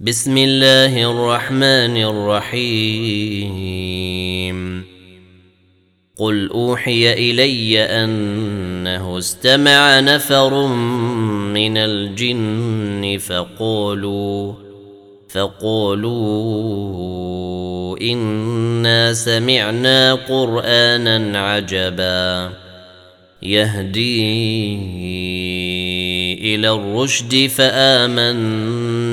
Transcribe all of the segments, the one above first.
بسم الله الرحمن الرحيم. قل أوحي إلي أنه استمع نفر من الجن فقولوا فقولوا إنا سمعنا قرآنا عجبا. يهدي إلى الرشد فآمنا.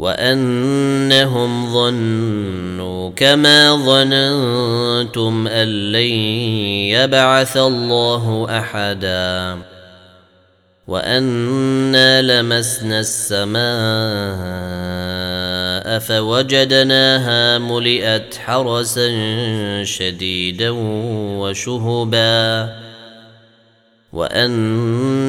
وأنهم ظنوا كما ظننتم أن لن يبعث الله أحدا وأنا لمسنا السماء فوجدناها ملئت حرسا شديدا وشهبا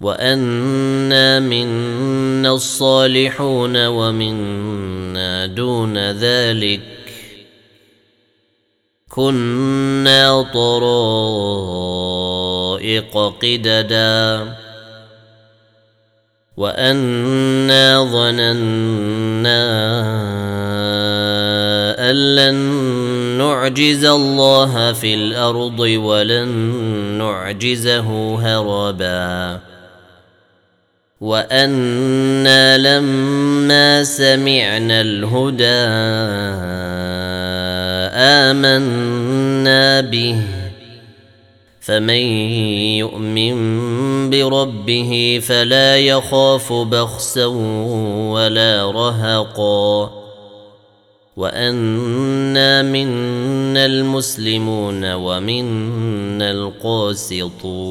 وانا منا الصالحون ومنا دون ذلك كنا طرائق قددا وانا ظننا ان لن نعجز الله في الأرض ولن نعجزه هربا وأنا لما سمعنا الهدى امنا به فمن يؤمن بربه فلا يخاف بخسا ولا رهقا وانا منا المسلمون ومنا القاسطون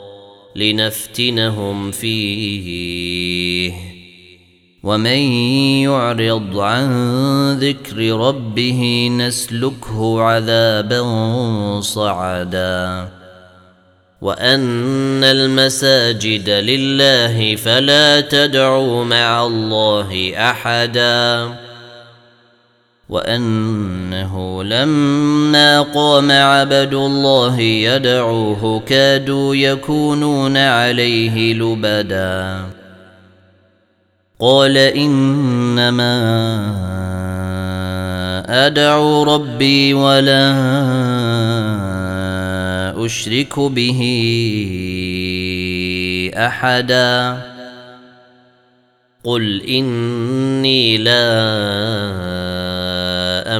لنفتنهم فيه. ومن يعرض عن ذكر ربه نسلكه عذابا صعدا. وأن المساجد لله فلا تدعوا مع الله أحدا. وأنه لما قام عبد الله يدعوه كادوا يكونون عليه لبدا. قال إنما أدعو ربي ولا أشرك به أحدا. قل إني لا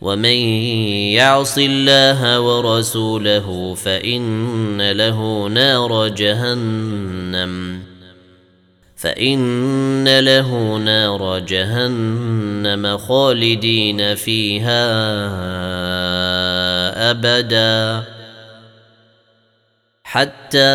ومن يعص الله ورسوله فان له نار جهنم فان له نار جهنم خالدين فيها ابدا حتى